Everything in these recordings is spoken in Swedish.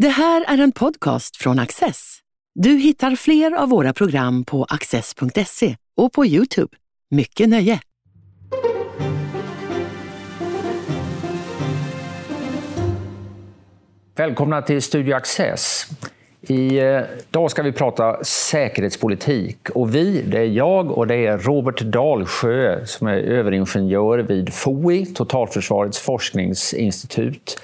Det här är en podcast från Access. Du hittar fler av våra program på access.se och på Youtube. Mycket nöje! Välkomna till Studio Access. Idag eh, ska vi prata säkerhetspolitik. Och vi, det är jag och det är Robert Dalsjö som är överingenjör vid FOI, Totalförsvarets forskningsinstitut.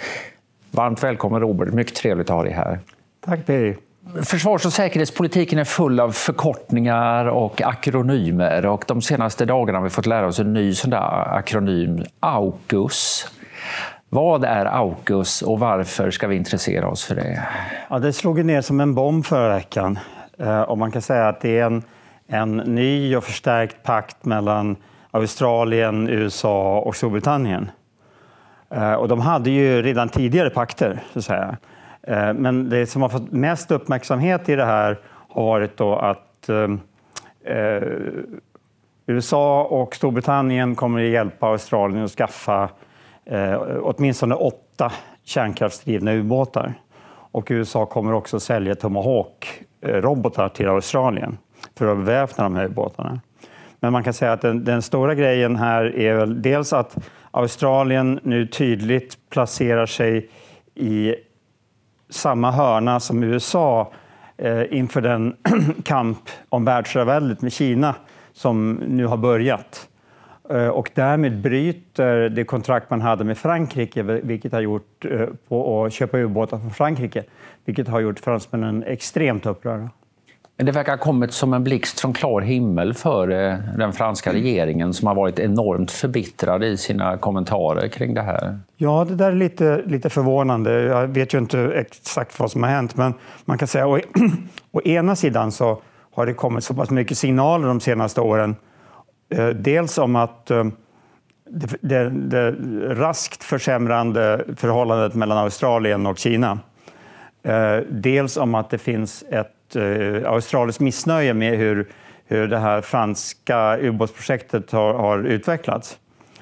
Varmt välkommen Robert, mycket trevligt att ha dig här. Tack Peri. Försvars och säkerhetspolitiken är full av förkortningar och akronymer och de senaste dagarna har vi fått lära oss en ny sån akronym, AUKUS. Vad är AUKUS och varför ska vi intressera oss för det? Ja, det slog ner som en bomb förra veckan. Eh, och man kan säga att det är en, en ny och förstärkt pakt mellan Australien, USA och Storbritannien. Eh, och de hade ju redan tidigare pakter, så att säga. Eh, men det som har fått mest uppmärksamhet i det här har varit då att ehm, eh, USA och Storbritannien kommer att hjälpa Australien att skaffa eh, åtminstone åtta kärnkraftsdrivna ubåtar. Och USA kommer också att sälja Tomahawk-robotar till Australien för att beväpna de här ubåtarna. Men man kan säga att den, den stora grejen här är väl dels att Australien nu tydligt placerar sig i samma hörna som USA eh, inför den kamp om världsherraväldet med Kina som nu har börjat. Eh, och därmed bryter det kontrakt man hade med Frankrike, vilket har gjort eh, på att köpa ubåtar från Frankrike, vilket har gjort fransmännen extremt upprörda. Det verkar ha kommit som en blixt från klar himmel för eh, den franska regeringen som har varit enormt förbittrad i sina kommentarer kring det här. Ja, det där är lite, lite förvånande. Jag vet ju inte exakt vad som har hänt, men man kan säga å, å ena sidan så har det kommit så pass mycket signaler de senaste åren. Eh, dels om att eh, det, det, det raskt försämrande förhållandet mellan Australien och Kina. Dels om att det finns ett eh, australiskt missnöje med hur, hur det här franska ubåtsprojektet har, har utvecklats.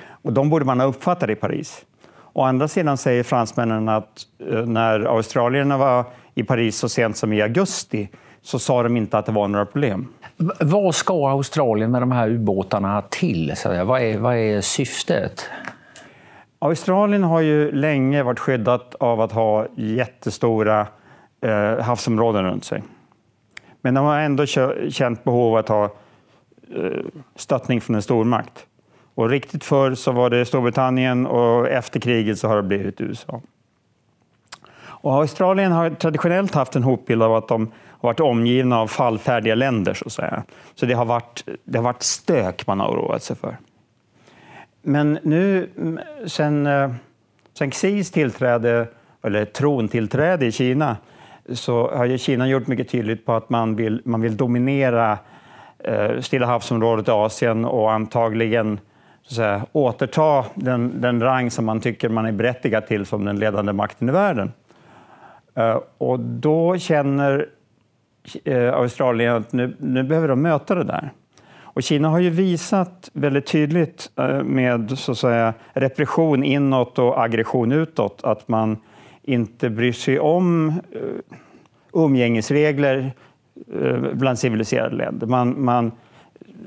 Och de borde man ha uppfattat i Paris. Å andra sidan säger fransmännen att eh, när australierna var i Paris så sent som i augusti så sa de inte att det var några problem. Vad ska Australien med de här ubåtarna till? Så vad, är, vad är syftet? Australien har ju länge varit skyddat av att ha jättestora eh, havsområden runt sig. Men de har ändå känt behov av att ha eh, stöttning från en stormakt. Och riktigt förr så var det Storbritannien och efter kriget så har det blivit USA. Och Australien har traditionellt haft en hotbild av att de har varit omgivna av fallfärdiga länder. Så, att säga. så det, har varit, det har varit stök man har oroat sig för. Men nu sen, eh, sen Xis tillträde, eller trontillträde i Kina så har ju Kina gjort mycket tydligt på att man vill, man vill dominera eh, Stilla havsområdet i Asien och antagligen så säga, återta den, den rang som man tycker man är berättigad till som den ledande makten i världen. Eh, och då känner eh, Australien att nu, nu behöver de möta det där. Och Kina har ju visat väldigt tydligt eh, med så att säga, repression inåt och aggression utåt att man inte bryr sig om eh, umgängesregler eh, bland civiliserade länder. Man, man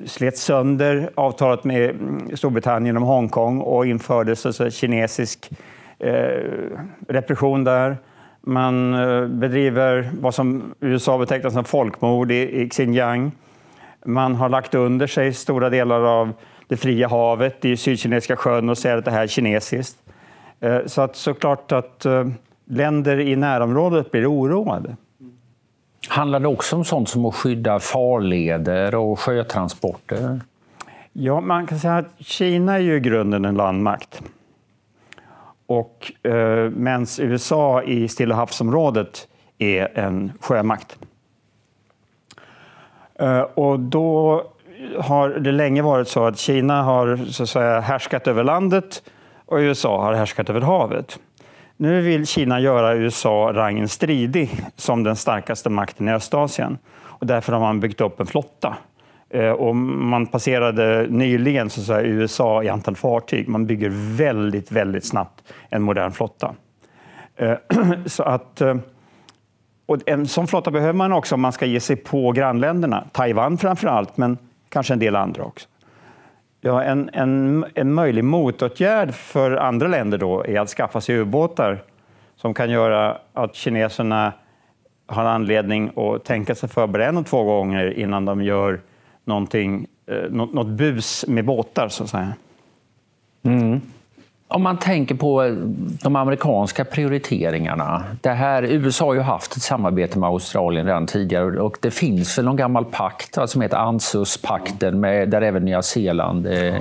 slet sönder avtalet med mm, Storbritannien om Hongkong och införde så, alltså kinesisk eh, repression där. Man eh, bedriver vad som USA betecknar som folkmord i, i Xinjiang. Man har lagt under sig stora delar av det fria havet i Sydkinesiska sjön och säger att det här är kinesiskt. Så att såklart att länder i närområdet blir oroade. Handlar det också om sånt som att skydda farleder och sjötransporter? Ja, man kan säga att Kina är ju i grunden en landmakt. Och eh, medan USA i Stilla havsområdet är en sjömakt. Eh, och då har det länge varit så att Kina har så att säga, härskat över landet och USA har härskat över havet. Nu vill Kina göra USA rangen stridig som den starkaste makten i Östasien. Och därför har man byggt upp en flotta. Eh, och man passerade nyligen så säga, USA i antal fartyg. Man bygger väldigt, väldigt snabbt en modern flotta. Eh, så att eh, och en sån flotta behöver man också om man ska ge sig på grannländerna. Taiwan framför allt, men kanske en del andra också. Ja, en, en, en möjlig motåtgärd för andra länder då är att skaffa sig ubåtar som kan göra att kineserna har anledning att tänka sig för både en och två gånger innan de gör någonting, eh, något, något bus med båtar, så att säga. Mm. Om man tänker på de amerikanska prioriteringarna. Det här, USA har ju haft ett samarbete med Australien redan tidigare och det finns väl någon gammal pakt som heter ANZUS-pakten där även Nya Zeeland eh,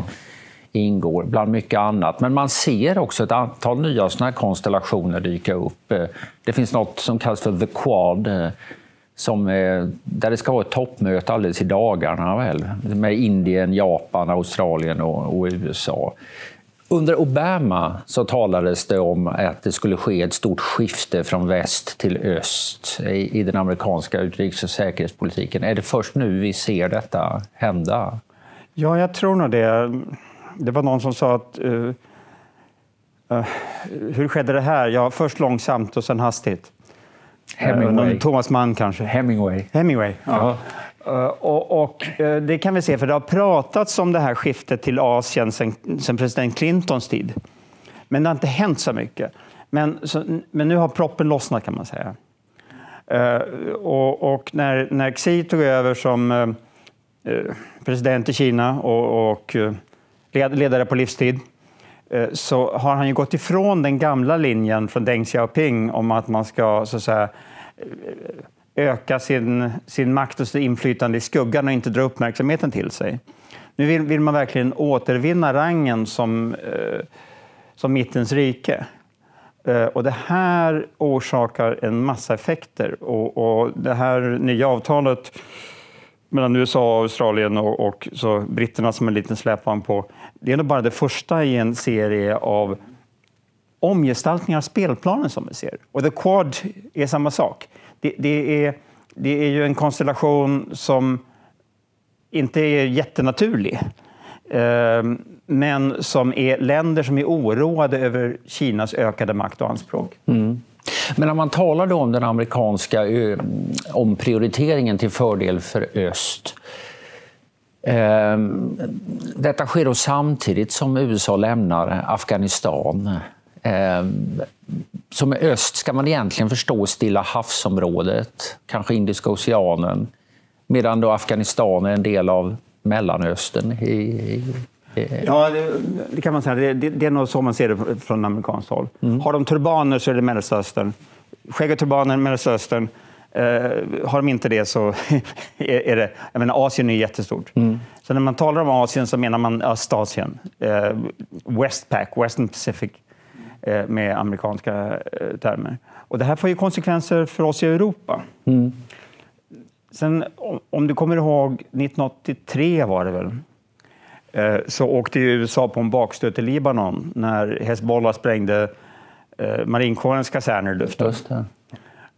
ingår, bland mycket annat. Men man ser också ett antal nya såna konstellationer dyka upp. Eh, det finns något som kallas för The Quad eh, som, eh, där det ska vara ett toppmöte alldeles i dagarna väl, med Indien, Japan, Australien och, och USA. Under Obama så talades det om att det skulle ske ett stort skifte från väst till öst i, i den amerikanska utrikes och säkerhetspolitiken. Är det först nu vi ser detta hända? Ja, jag tror nog det. Det var någon som sa att uh, uh, hur skedde det här? Ja, först långsamt och sen hastigt. Hemingway. Uh, Thomas Mann kanske. Hemingway. Hemingway, ja. ja. Eh, och, och, eh, det kan vi se, för det har pratats om det här skiftet till Asien sedan president Clintons tid. Men det har inte hänt så mycket. Men, så, men nu har proppen lossnat kan man säga. Eh, och, och när, när Xi tog över som president i Kina och, och ledare på livstid, så har han ju gått ifrån den gamla linjen från Deng Xiaoping om att man ska så att säga, öka sin, sin makt och sitt inflytande i skuggan och inte dra uppmärksamheten till sig. Nu vill, vill man verkligen återvinna rangen som, eh, som mittens rike. Eh, och det här orsakar en massa effekter. Och, och det här nya avtalet mellan USA Australien och, och så britterna som en liten släpvagn på. Det är nog bara det första i en serie av omgestaltningar av spelplanen som vi ser. Och The Quad är samma sak. Det, det, är, det är ju en konstellation som inte är jättenaturlig. Ehm, men som är länder som är oroade över Kinas ökade makt och anspråk. Mm. Men när man talar om den amerikanska omprioriteringen till fördel för öst. Ehm, detta sker då samtidigt som USA lämnar Afghanistan. Eh, som öst ska man egentligen förstå Stilla havsområdet, kanske Indiska oceanen. Medan då Afghanistan är en del av Mellanöstern i, i Ja, det, det, kan man säga. Det, det, det, är nog så man ser det från amerikanskt håll. Mm. Har de turbaner så är det Mellanöstern. Skägg och turbaner, Mellanöstern. Eh, har de inte det så är det... Jag menar, Asien är jättestort. Mm. Så när man talar om Asien så menar man Östasien. Eh, Westpac, Western Pacific, med amerikanska eh, termer. Och det här får ju konsekvenser för oss i Europa. Mm. Sen, om, du kommer ihåg, 1983 var det väl? Eh, så åkte USA på en bakstöt till Libanon när Hezbollah sprängde eh, marinkårens kaserner i luften.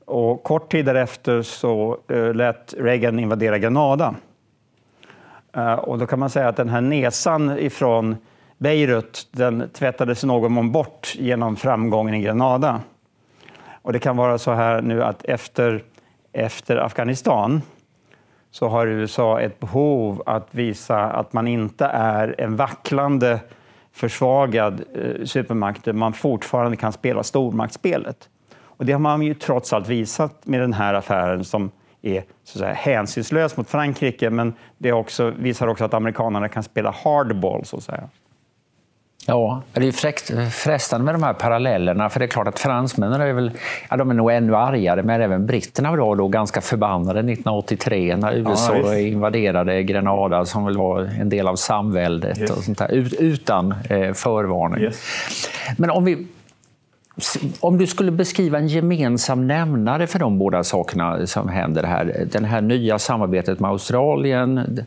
Och kort tid därefter så eh, lät Reagan invadera Granada. Och då kan man säga att den här nesan ifrån Beirut, den tvättades i någon mån bort genom framgången i Granada. Och det kan vara så här nu att efter, efter Afghanistan så har USA ett behov att visa att man inte är en vacklande, försvagad eh, supermakt där man fortfarande kan spela stormaktsspelet. Och det har man ju trots allt visat med den här affären som är så att säga, hänsynslös mot Frankrike, men det också, visar också att amerikanerna kan spela hardball, så att säga. Ja, det är fräckt, frestande med de här parallellerna. För det är klart att fransmännen är väl, ja, de är nog ännu argare, men även britterna var då ganska förbannade 1983 när USA ja, invaderade Grenada som väl var en del av samväldet yes. och sånt där, utan eh, förvarning. Yes. Men om vi om du skulle beskriva en gemensam nämnare för de båda sakerna som händer här. Det här nya samarbetet med Australien,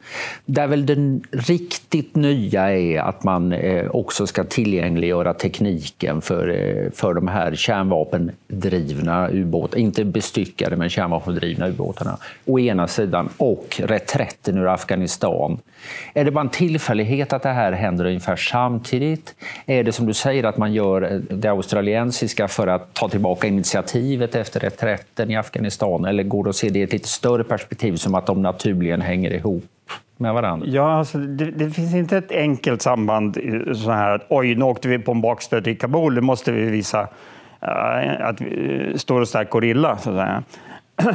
där väl det riktigt nya är att man eh, också ska tillgängliggöra tekniken för, eh, för de här kärnvapendrivna ubåtarna, inte bestyckade men kärnvapendrivna ubåtarna, å ena sidan, och reträtten ur Afghanistan. Är det bara en tillfällighet att det här händer ungefär samtidigt? Är det som du säger att man gör eh, det australiensiska klassiska för att ta tillbaka initiativet efter reträtten i Afghanistan? Eller går det att se det i ett lite större perspektiv som att de naturligen hänger ihop med varandra? Ja, alltså, det, det finns inte ett enkelt samband så här att oj, nu åkte vi på en bakstöt i Kabul, nu måste vi visa uh, att vi eh, står och stark gorilla. Så att säga.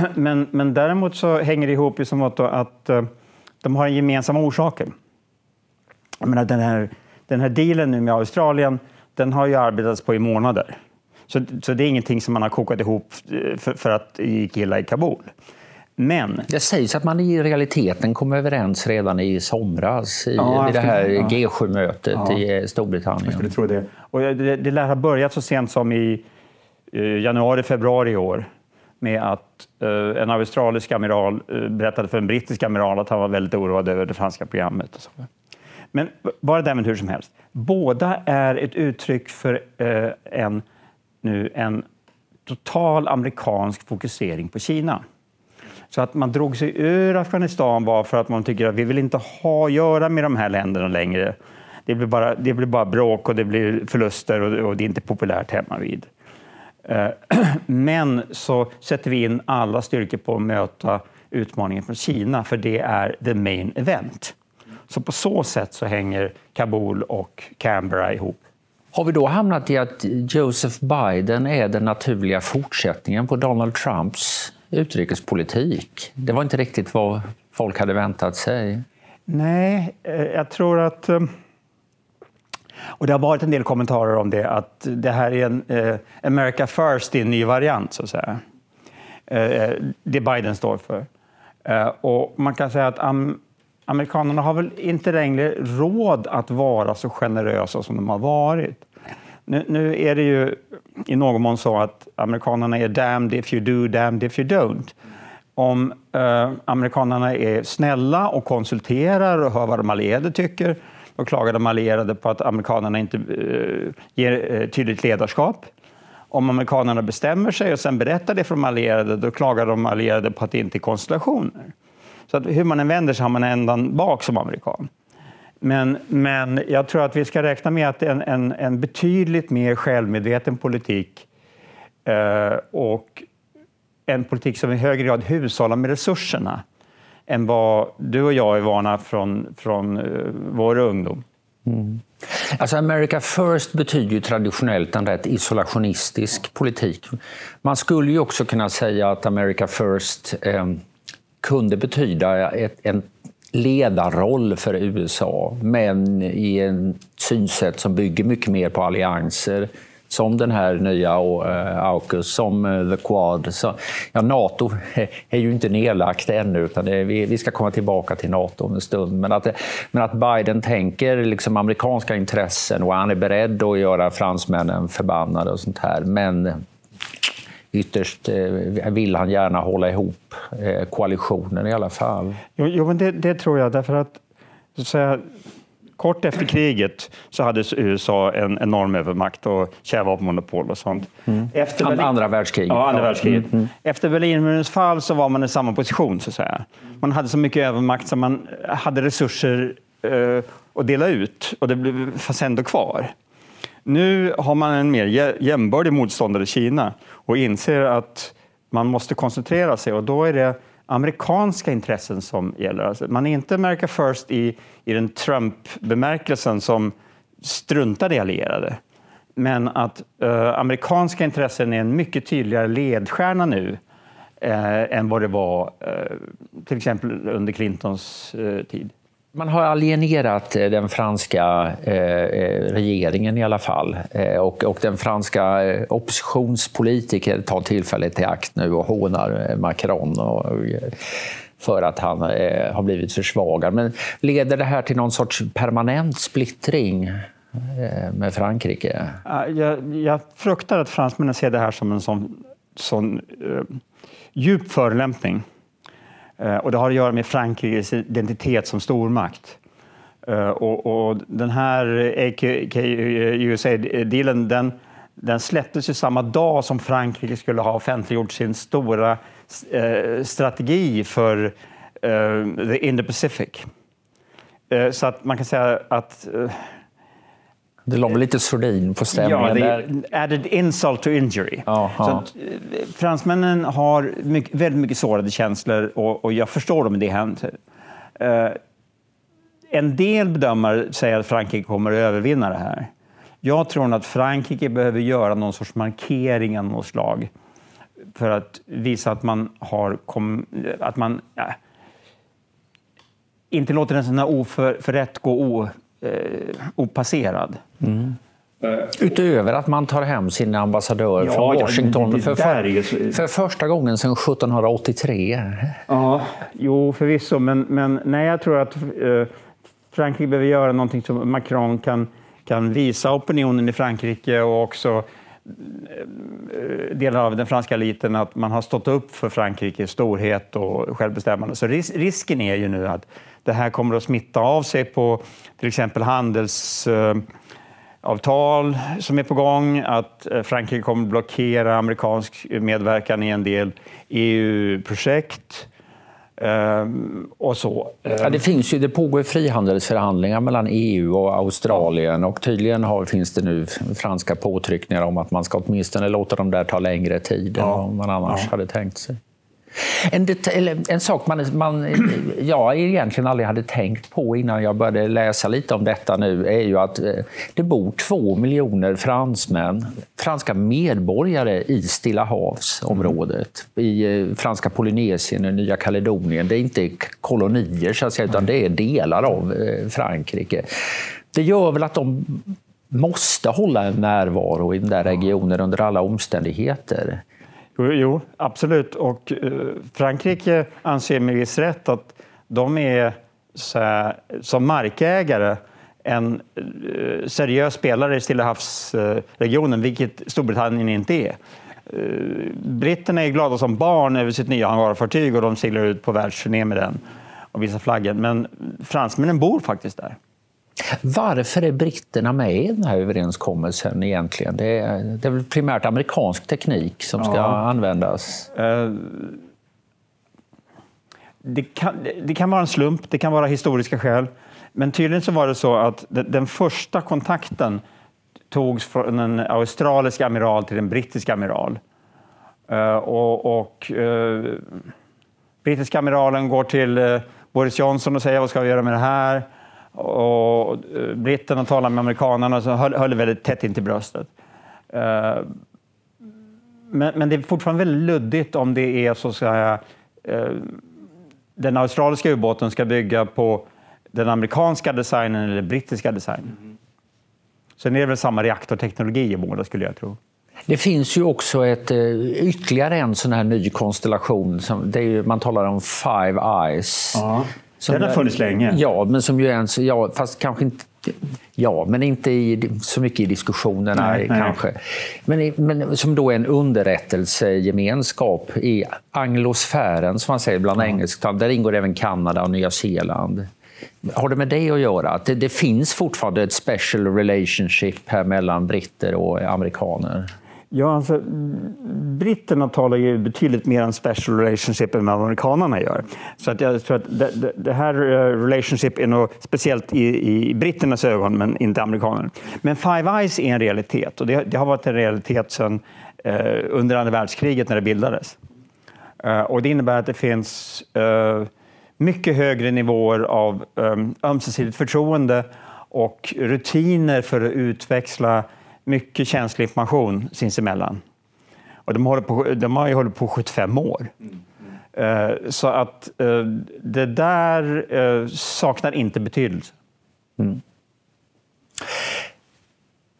men, men däremot så hänger det ihop i så mått att uh, de har gemensamma orsaker. Jag menar, den, här, den här dealen nu med Australien, den har ju arbetats på i månader. Så, så det är ingenting som man har kokat ihop eh, för, för att det gick illa i Kabul. Men... Det sägs att man i realiteten kom överens redan i somras i, ja, det här ja. G7-mötet ja. i Storbritannien. Jag skulle tro det. Och det, det lär ha börjat så sent som i januari, februari i år med att uh, en australisk amiral uh, berättade för en brittisk amiral att han var väldigt oroad över det franska programmet. Men bara därmed hur som helst. Båda är ett uttryck för uh, en, nu, en total amerikansk fokusering på Kina. Så att man drog sig ur Afghanistan var för att man tycker att vi vill inte ha att göra med de här länderna längre. Det blir bara, det blir bara bråk och det blir förluster och, och det är inte populärt hemma vid. Eh, men så sätter vi in alla styrkor på att möta utmaningen från Kina, för det är the main event. Så på så sätt så hänger Kabul och Canberra ihop. Har vi då hamnat i att Joseph Biden är den naturliga fortsättningen på Donald Trumps utrikespolitik? Det var inte riktigt vad folk hade väntat sig. Nej, eh, jag tror att eh, och det har varit en del kommentarer om det, att det här är en eh, America first i en ny variant, så att säga. Eh, eh, det Biden står för. Eh, och man kan säga att amerikanerna har väl inte längre råd att vara så generösa som de har varit. Nu, nu, är det ju i någon mån så att amerikanerna är damned if you do, damned if you don't. Om eh, amerikanerna är snälla och konsulterar och hör vad de allierade tycker, då klagar de allierade på att amerikanerna inte eh, ger eh, tydligt ledarskap. Om amerikanerna bestämmer sig och sen berättar det för de allierade, då klagar de allierade på att det inte är konstellationer. Så att hur man än vänder sig har man ändan bak som amerikan. Men, men jag tror att vi ska räkna med att en, en, en betydligt mer självmedveten politik eh, och en politik som i högre grad hushållar med resurserna än vad du och jag är vana från, från uh, vår ungdom. Mm. Alltså America first betyder ju traditionellt en rätt isolationistisk politik. Man skulle ju också kunna säga att America first eh, kunde betyda ett, en ledarroll för USA, men i en synsätt som bygger mycket mer på allianser som den här nya eh, AUKUS, som eh, The Quad. Så, ja, Nato är ju inte nedlagt ännu, utan det, vi, vi, ska komma tillbaka till Nato om en stund. Men att, men att Biden tänker liksom amerikanska intressen och han är beredd att göra fransmännen förbannade och sånt här. Men ytterst eh, vill han gärna hålla ihop koalitionen i alla fall. Jo, jo men det, det, tror jag, därför att, så att säga, Kort efter kriget så hade USA en enorm övermakt och kärnvapenmonopol och sånt. Mm. Efter Berlin... Andra världskriget. Ja, andra världskriget. Mm. mm. Efter Berlinmurens fall så var man i samma position. så att säga. Man hade så mycket övermakt så man hade resurser eh, att dela ut och det fanns ändå kvar. Nu har man en mer jämbördig motståndare, Kina, och inser att man måste koncentrera sig och då är det amerikanska intressen som gäller. Alltså man är inte America first i, i den Trump-bemärkelsen som struntar i allierade. Men att eh, amerikanska intressen är en mycket tydligare ledstjärna nu eh, än vad det var eh, till exempel under Clintons eh, tid. Man har alienerat eh, den franska eh, eh, regeringen i alla fall. Eh, och, och den franska eh, oppositionspolitiker tar tillfället i akt nu och hånar Macron. Och, för att han eh, har blivit försvagad. Men leder det här till någon sorts permanent splittring med Frankrike? Jag, jag fruktar att fransmännen ser det här som en sån, sån djup förolämpning Eh, och det har att göra med Frankrikes identitet som stormakt. Eh, och, och den här AKUSA-dealen eh, den, den släpptes ju samma dag som Frankrike skulle ha offentliggjort sin stora eh, strategi för eh, the Indo-Pacific. Eh, så att man kan säga att eh, det låg lite sordin på stämningen ja, där. added insult to injury. Så. Att, eh, fransmännen har mycket, väldigt mycket sårade känslor och, och jag förstår dem i det händer. Uh, en del bedömare säger att Frankrike kommer att övervinna det här. Jag tror att Frankrike behöver göra någon sorts markering av något slag för att visa att man har kom, att man ja, inte låter en sån här oförrätt gå eh, opasserad. Mm. Utöver att man tar hem sin ambassadör Ja, från ja, Washington det- det ju för, så- för första gången sedan 1783. Ja, jo förvisso, men, men nej, jag tror att eh, Frankrike behöver göra någonting som Macron kan, kan visa opinionen i Frankrike och också eh, delar av den franska eliten att man har stått upp för Frankrikes storhet och självbestämmande. Så ris risken är ju nu att det här kommer att smitta av sig på till exempel handelsavtal som är på gång, att eh, Frankrike kommer att blockera amerikansk medverkan i en del EU-projekt. Ehm, och så. Ja, det, finns ju, det pågår frihandelsförhandlingar mellan EU och Australien och tydligen har, finns det nu franska påtryckningar om att man ska åtminstone låta dem där ta längre tid än Ja. vad man annars Ja. hade tänkt sig. En, eller en sak man, man, jag egentligen aldrig hade tänkt på innan jag började läsa lite om detta nu är ju att eh, det bor två miljoner fransmän, franska medborgare i Stilla havsområdet. I eh, franska Polynesien och Nya Kaledonien. Det är inte kolonier så att säga, utan det är delar av eh, Frankrike. Det gör väl att de måste hålla en närvaro i den där regionen under alla omständigheter. Jo, jo absolut. Och eh, Frankrike anser med viss rätt att de är så här, som markägare en eh, seriös spelare i Stilla havsregionen, vilket Storbritannien inte är. Eh, britterna är glada som barn över sitt nya hangarfartyg och de seglar ut på världsturné med den och visar flaggen. Men fransmännen bor faktiskt där. Varför är britterna med i den här överenskommelsen egentligen? Det är, det är primärt amerikansk teknik som ska Ja. användas? Eh, Det kan, det kan vara en slump, det kan vara historiska skäl. Men tydligen så var det så att den, första kontakten togs från en australisk amiral till en brittisk amiral. Eh, och och eh, brittiska amiralen går till Boris Johnson och säger vad ska vi göra med det här? Och eh, britterna talar med amerikanerna och så höll, höll väldigt tätt in till bröstet. Eh, men, men det är fortfarande väldigt luddigt om det är så att säga, eh, den australiska ubåten ska bygga på den amerikanska designen eller brittiska designen. Sen är det väl samma reaktorteknologi i båda skulle jag tro. Det finns ju också ett, ytterligare en sån här ny konstellation. Som, det är ju, man talar om Five Eyes. Som Den har funnits länge. Ja, men som ju är en, så- ja, fast kanske inte Ja, men inte i, så mycket i diskussionerna Nej, nej. kanske. Men, i- men som då är en underrättelsegemenskap i anglosfären, som man säger bland engelsktalande. Där ingår även Kanada och Nya Zeeland. Har det med det att göra? Att det, det finns fortfarande ett special relationship här mellan britter och amerikaner? Ja, alltså, britterna talar ju betydligt mer om special relationship än vad amerikanerna gör. Så att jag tror att det, det, det här eh, relationship är nog speciellt i, i britternas ögon, men inte amerikanerna. Men Five Eyes är en realitet och det, det har varit en realitet sedan eh, under andra världskriget när det bildades. Eh, och det innebär att det finns eh, mycket högre nivåer av eh, ömsesidigt förtroende och rutiner för att utväxla mycket känslig information sinsemellan. Och de, håller på, de har ju hållit på 75 år. Mm. så att eh, det där eh, saknar inte betydelse. Mm.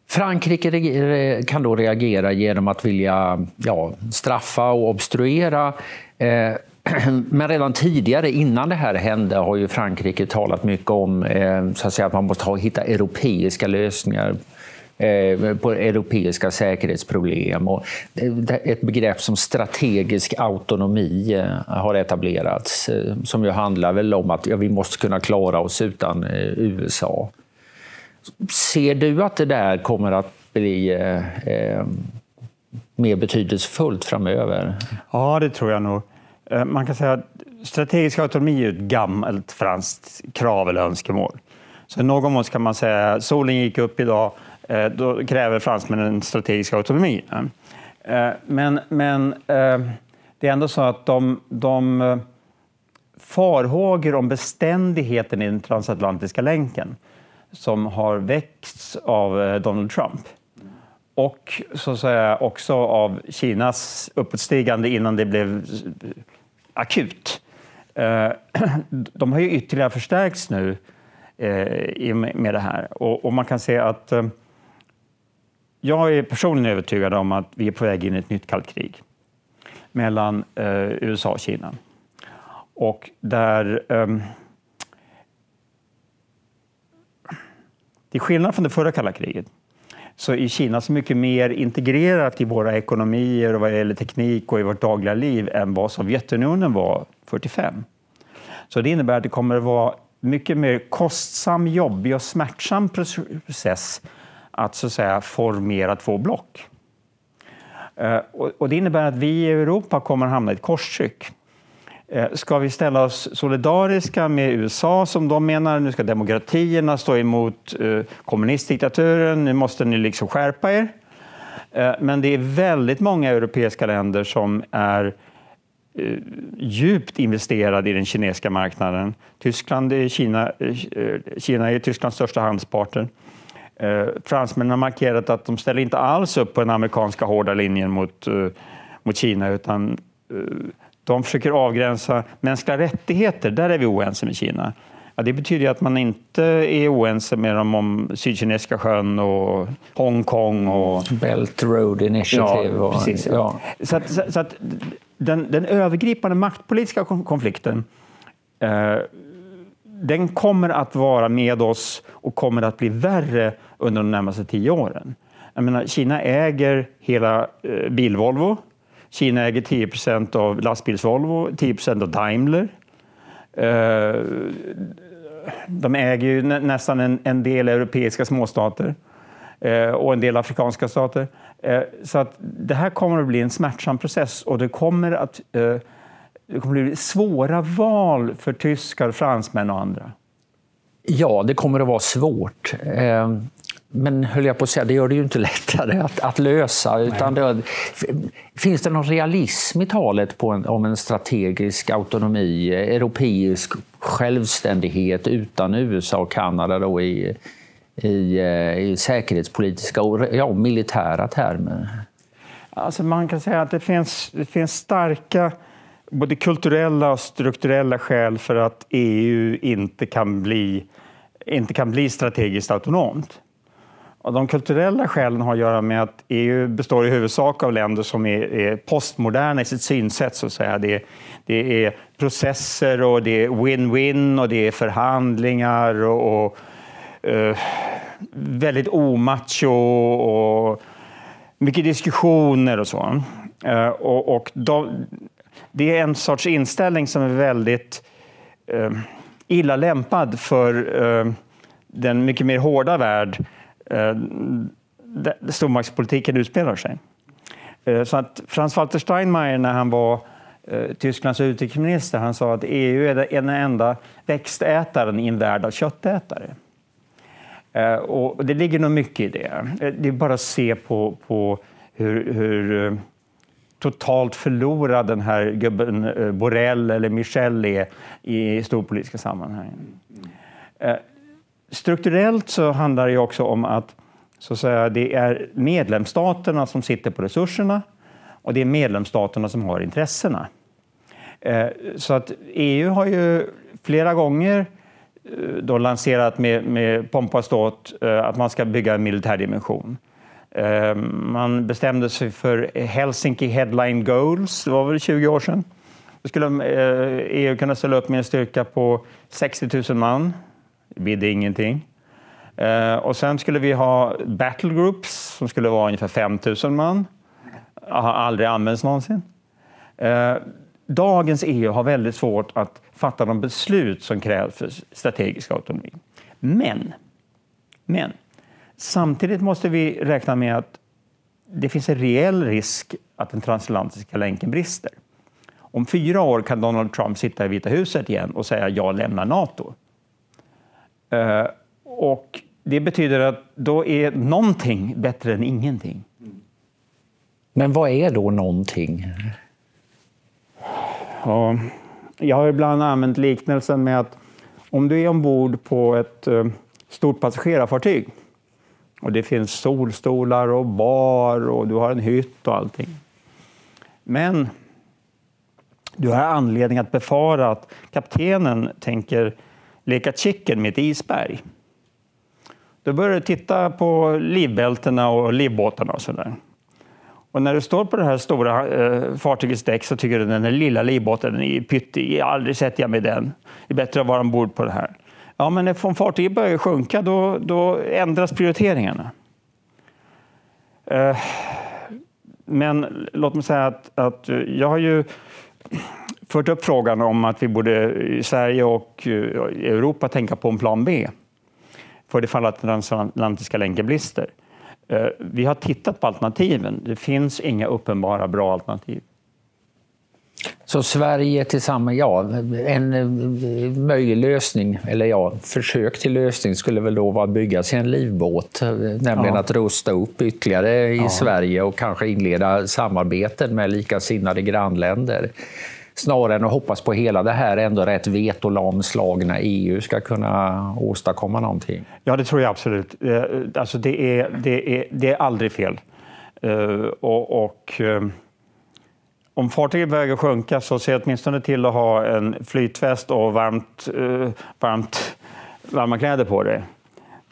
Frankrike kan då reagera genom att vilja ja, straffa och obstruera. Men redan tidigare, innan det här hände, har ju Frankrike talat mycket om så att, säga, att man måste hitta europeiska lösningar Eh, på europeiska säkerhetsproblem. Och ett begrepp som strategisk autonomi eh, har etablerats, eh, som ju handlar väl om att ja, vi måste kunna klara oss utan USA. Ser du att det där kommer att bli eh, mer betydelsefullt framöver? Ja, det tror jag nog. Man kan säga att strategisk autonomi är ett gammalt franskt krav eller önskemål. Så i någon mån kan man säga solen gick upp idag, Eh, då kräver fransmännen strategisk autonomi. Eh, men, men eh, det är ändå så att de, de farhågor om beständigheten i den transatlantiska länken som har väckts av Donald Trump och så att säga också av Kinas uppåtstigande innan det blev akut. De har ju ytterligare förstärkts nu med det här och man kan se att jag är personligen övertygad om att vi är på väg in i ett nytt kallt krig mellan eh, USA och Kina. Och där Eh, till skillnad från det förra kalla kriget så är Kina så mycket mer integrerat i våra ekonomier och vad gäller teknik och i vårt dagliga liv än vad Sovjetunionen var 45. Så det innebär att det kommer att vara mycket mer kostsam, jobbig och smärtsam process att så att säga formera två block. Eh, och det innebär att vi i Europa kommer att hamna i ett korstryck. Eh, ska vi ställa oss solidariska med USA som de menar, nu ska demokratierna stå emot eh, kommunistdiktaturen, nu måste ni liksom skärpa er. Men det är väldigt många europeiska länder som är djupt investerade i den kinesiska marknaden. Tyskland är Kina, Kina är Tysklands största handelspartner. Fransmännen har markerat att de ställer inte alls upp på den amerikanska hårda linjen mot, mot Kina utan de försöker avgränsa mänskliga rättigheter, där är vi oense med Kina. Ja, det betyder att man inte är oense med dem om Sydkinesiska sjön och Hongkong och... Belt Road Initiative. Ja, precis. Ja. Så, att, så, så att den, den, övergripande maktpolitiska konflikten eh, den kommer att vara med oss och kommer att bli värre under de närmaste tio åren. Jag menar, Kina äger hela eh, Bilvolvo, Kina äger 10 procent av lastbils-Volvo, 10 procent av Daimler. Eh, de äger ju nästan en, en del europeiska småstater eh, och en del afrikanska stater. Eh, så att det här kommer att bli en smärtsam process och det kommer att eh, det kommer bli svåra val för tyskar, fransmän och andra. Ja, det kommer att vara svårt. Men höll jag på att säga, det gör det ju inte lättare att, att lösa. Utan det, finns det någon realism i talet en, om en strategisk autonomi, europeisk självständighet utan USA och Kanada då i, i, eh, i säkerhetspolitiska och ja, militära termer? Alltså man kan säga att det finns, det finns starka både kulturella och strukturella skäl för att EU inte kan bli, inte kan bli strategiskt autonomt. Och de kulturella skälen har att göra med att EU består i huvudsak av länder som är, är postmoderna i sitt synsätt. Så att säga. Det, det är processer och det är win-win och det är förhandlingar och, och uh, väldigt omacho och mycket diskussioner och så. Uh, och, och de, det är en sorts inställning som är väldigt eh, illa lämpad för eh, den mycket mer hårda värld Eh, stormaktspolitiken utspelar sig. Eh, så att Franz Walter Steinmeier när han var eh, Tysklands utrikesminister, han sa att EU är den enda växtätaren i en värld av köttätare. Eh, och det ligger nog mycket i det. Eh, det är bara att se på, på hur, hur totalt förlorad den här gubben eh, Borrell eller Michel är i storpolitiska sammanhang. Eh, strukturellt så handlar det också om att, så att säga, det är medlemsstaterna som sitter på resurserna och det är medlemsstaterna som har intressena. Eh, så att EU har ju flera gånger då lanserat med, med pompa och ståt att man ska bygga en militär dimension. Eh, man bestämde sig för Helsinki Headline Goals, det var väl 20 år sedan. Då skulle eh, EU kunna ställa upp med en styrka på 60 000 man det bidde ingenting. Eh, och sen skulle vi ha battle groups som skulle vara ungefär 5 000 man. Har aldrig använts någonsin. Dagens EU har väldigt svårt att fatta de beslut som krävs för strategisk autonomi. Men, men samtidigt måste vi räkna med att det finns en reell risk att den transatlantiska länken brister. Om fyra år kan Donald Trump sitta i Vita huset igen och säga jag lämnar Nato. Eh, och det betyder att då är någonting bättre än ingenting. Men vad är då någonting? Ja, jag har ibland använt liknelsen med att om du är ombord på ett uh, stort passagerarfartyg och det finns solstolar och bar och du har en hytt och allting. Men du har anledning att befara att kaptenen tänker leka chicken med ett isberg. Då börjar du titta på livbältena och livbåtarna och sådär. Och när du står på det här stora eh, fartygets däck så tycker du den där lilla livbåten är pyttig, aldrig sätter jag med den. Det är bättre att vara ombord på det här. Ja, men om fartyget börjar sjunka då, då ändras prioriteringarna. Eh, men låt mig säga att, att jag har ju fört upp frågan om att vi borde i Sverige och eh, Europa tänka på en plan B för det fall att den transatlantiska länken brister. Eh, vi har tittat på alternativen. Det finns inga uppenbara bra alternativ. Så Sverige tillsammans, ja, en eh, möjlig lösning, eller ja, försök till lösning skulle väl då vara att bygga sig en livbåt, nämligen ja. att rusta upp ytterligare i ja. Sverige och kanske inleda samarbeten med likasinnade grannländer snarare än att hoppas på hela det här ändå rätt vetolamslagna EU ska kunna åstadkomma någonting? Ja, det tror jag absolut. Eh, alltså det, är, det, är, det är aldrig fel. Eh, och, och eh, om fartyget börjar sjunka så se åtminstone till att ha en flytväst och varmt, eh, varmt, varma kläder på dig.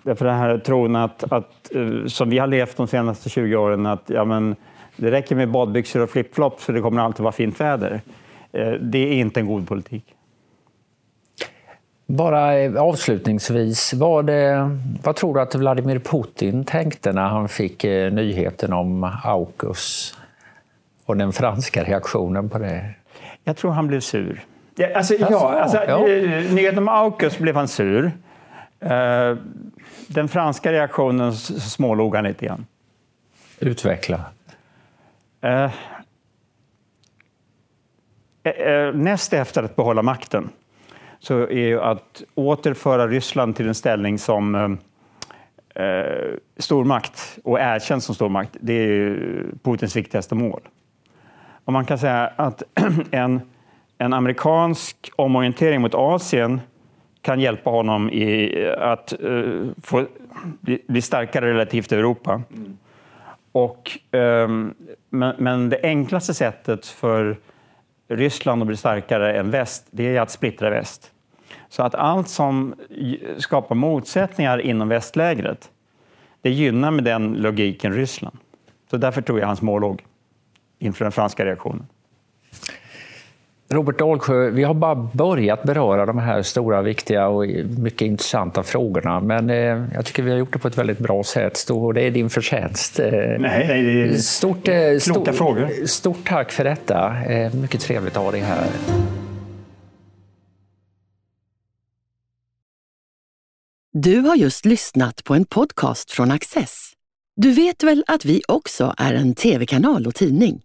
Därför den här tron att, att, eh, som vi har levt de senaste 20 åren, att ja, men, det räcker med badbyxor och flipflops för det kommer alltid vara fint väder. Eh, det är inte en god politik. Bara avslutningsvis, vad, vad tror du att Vladimir Putin tänkte när han fick nyheten om AUKUS och den franska reaktionen på det? Jag tror han blev sur. Ja, alltså, ja, alltså, ja. Nyheten om AUKUS blev han sur. Den franska reaktionen smålog han lite grann. Utveckla. Eh, eh, näst efter att behålla makten så är ju att återföra Ryssland till en ställning som eh, eh stormakt och erkänd som stormakt. Det är Putins viktigaste mål. Och man kan säga att en, en amerikansk omorientering mot Asien kan hjälpa honom i att uh, få, bli, bli, starkare relativt Europa. Mm. Och, um, men, men det enklaste sättet för Ryssland att bli starkare än väst, det är att splittra väst. Så att allt som skapar motsättningar inom västlägret, det gynnar med den logiken Ryssland. Så därför tror jag hans mål låg inför den franska reaktionen. Robert Dahlsjö, vi har bara börjat beröra de här stora, viktiga och mycket intressanta frågorna. Men eh, jag tycker vi har gjort det på ett väldigt bra sätt och det är din förtjänst. Eh, nej, nej, det är stort, eh, kloka stort, frågor. Stort tack för detta. Eh, mycket trevligt att ha dig här. Du har just lyssnat på en podcast från Access. Du vet väl att vi också är en tv-kanal och tidning?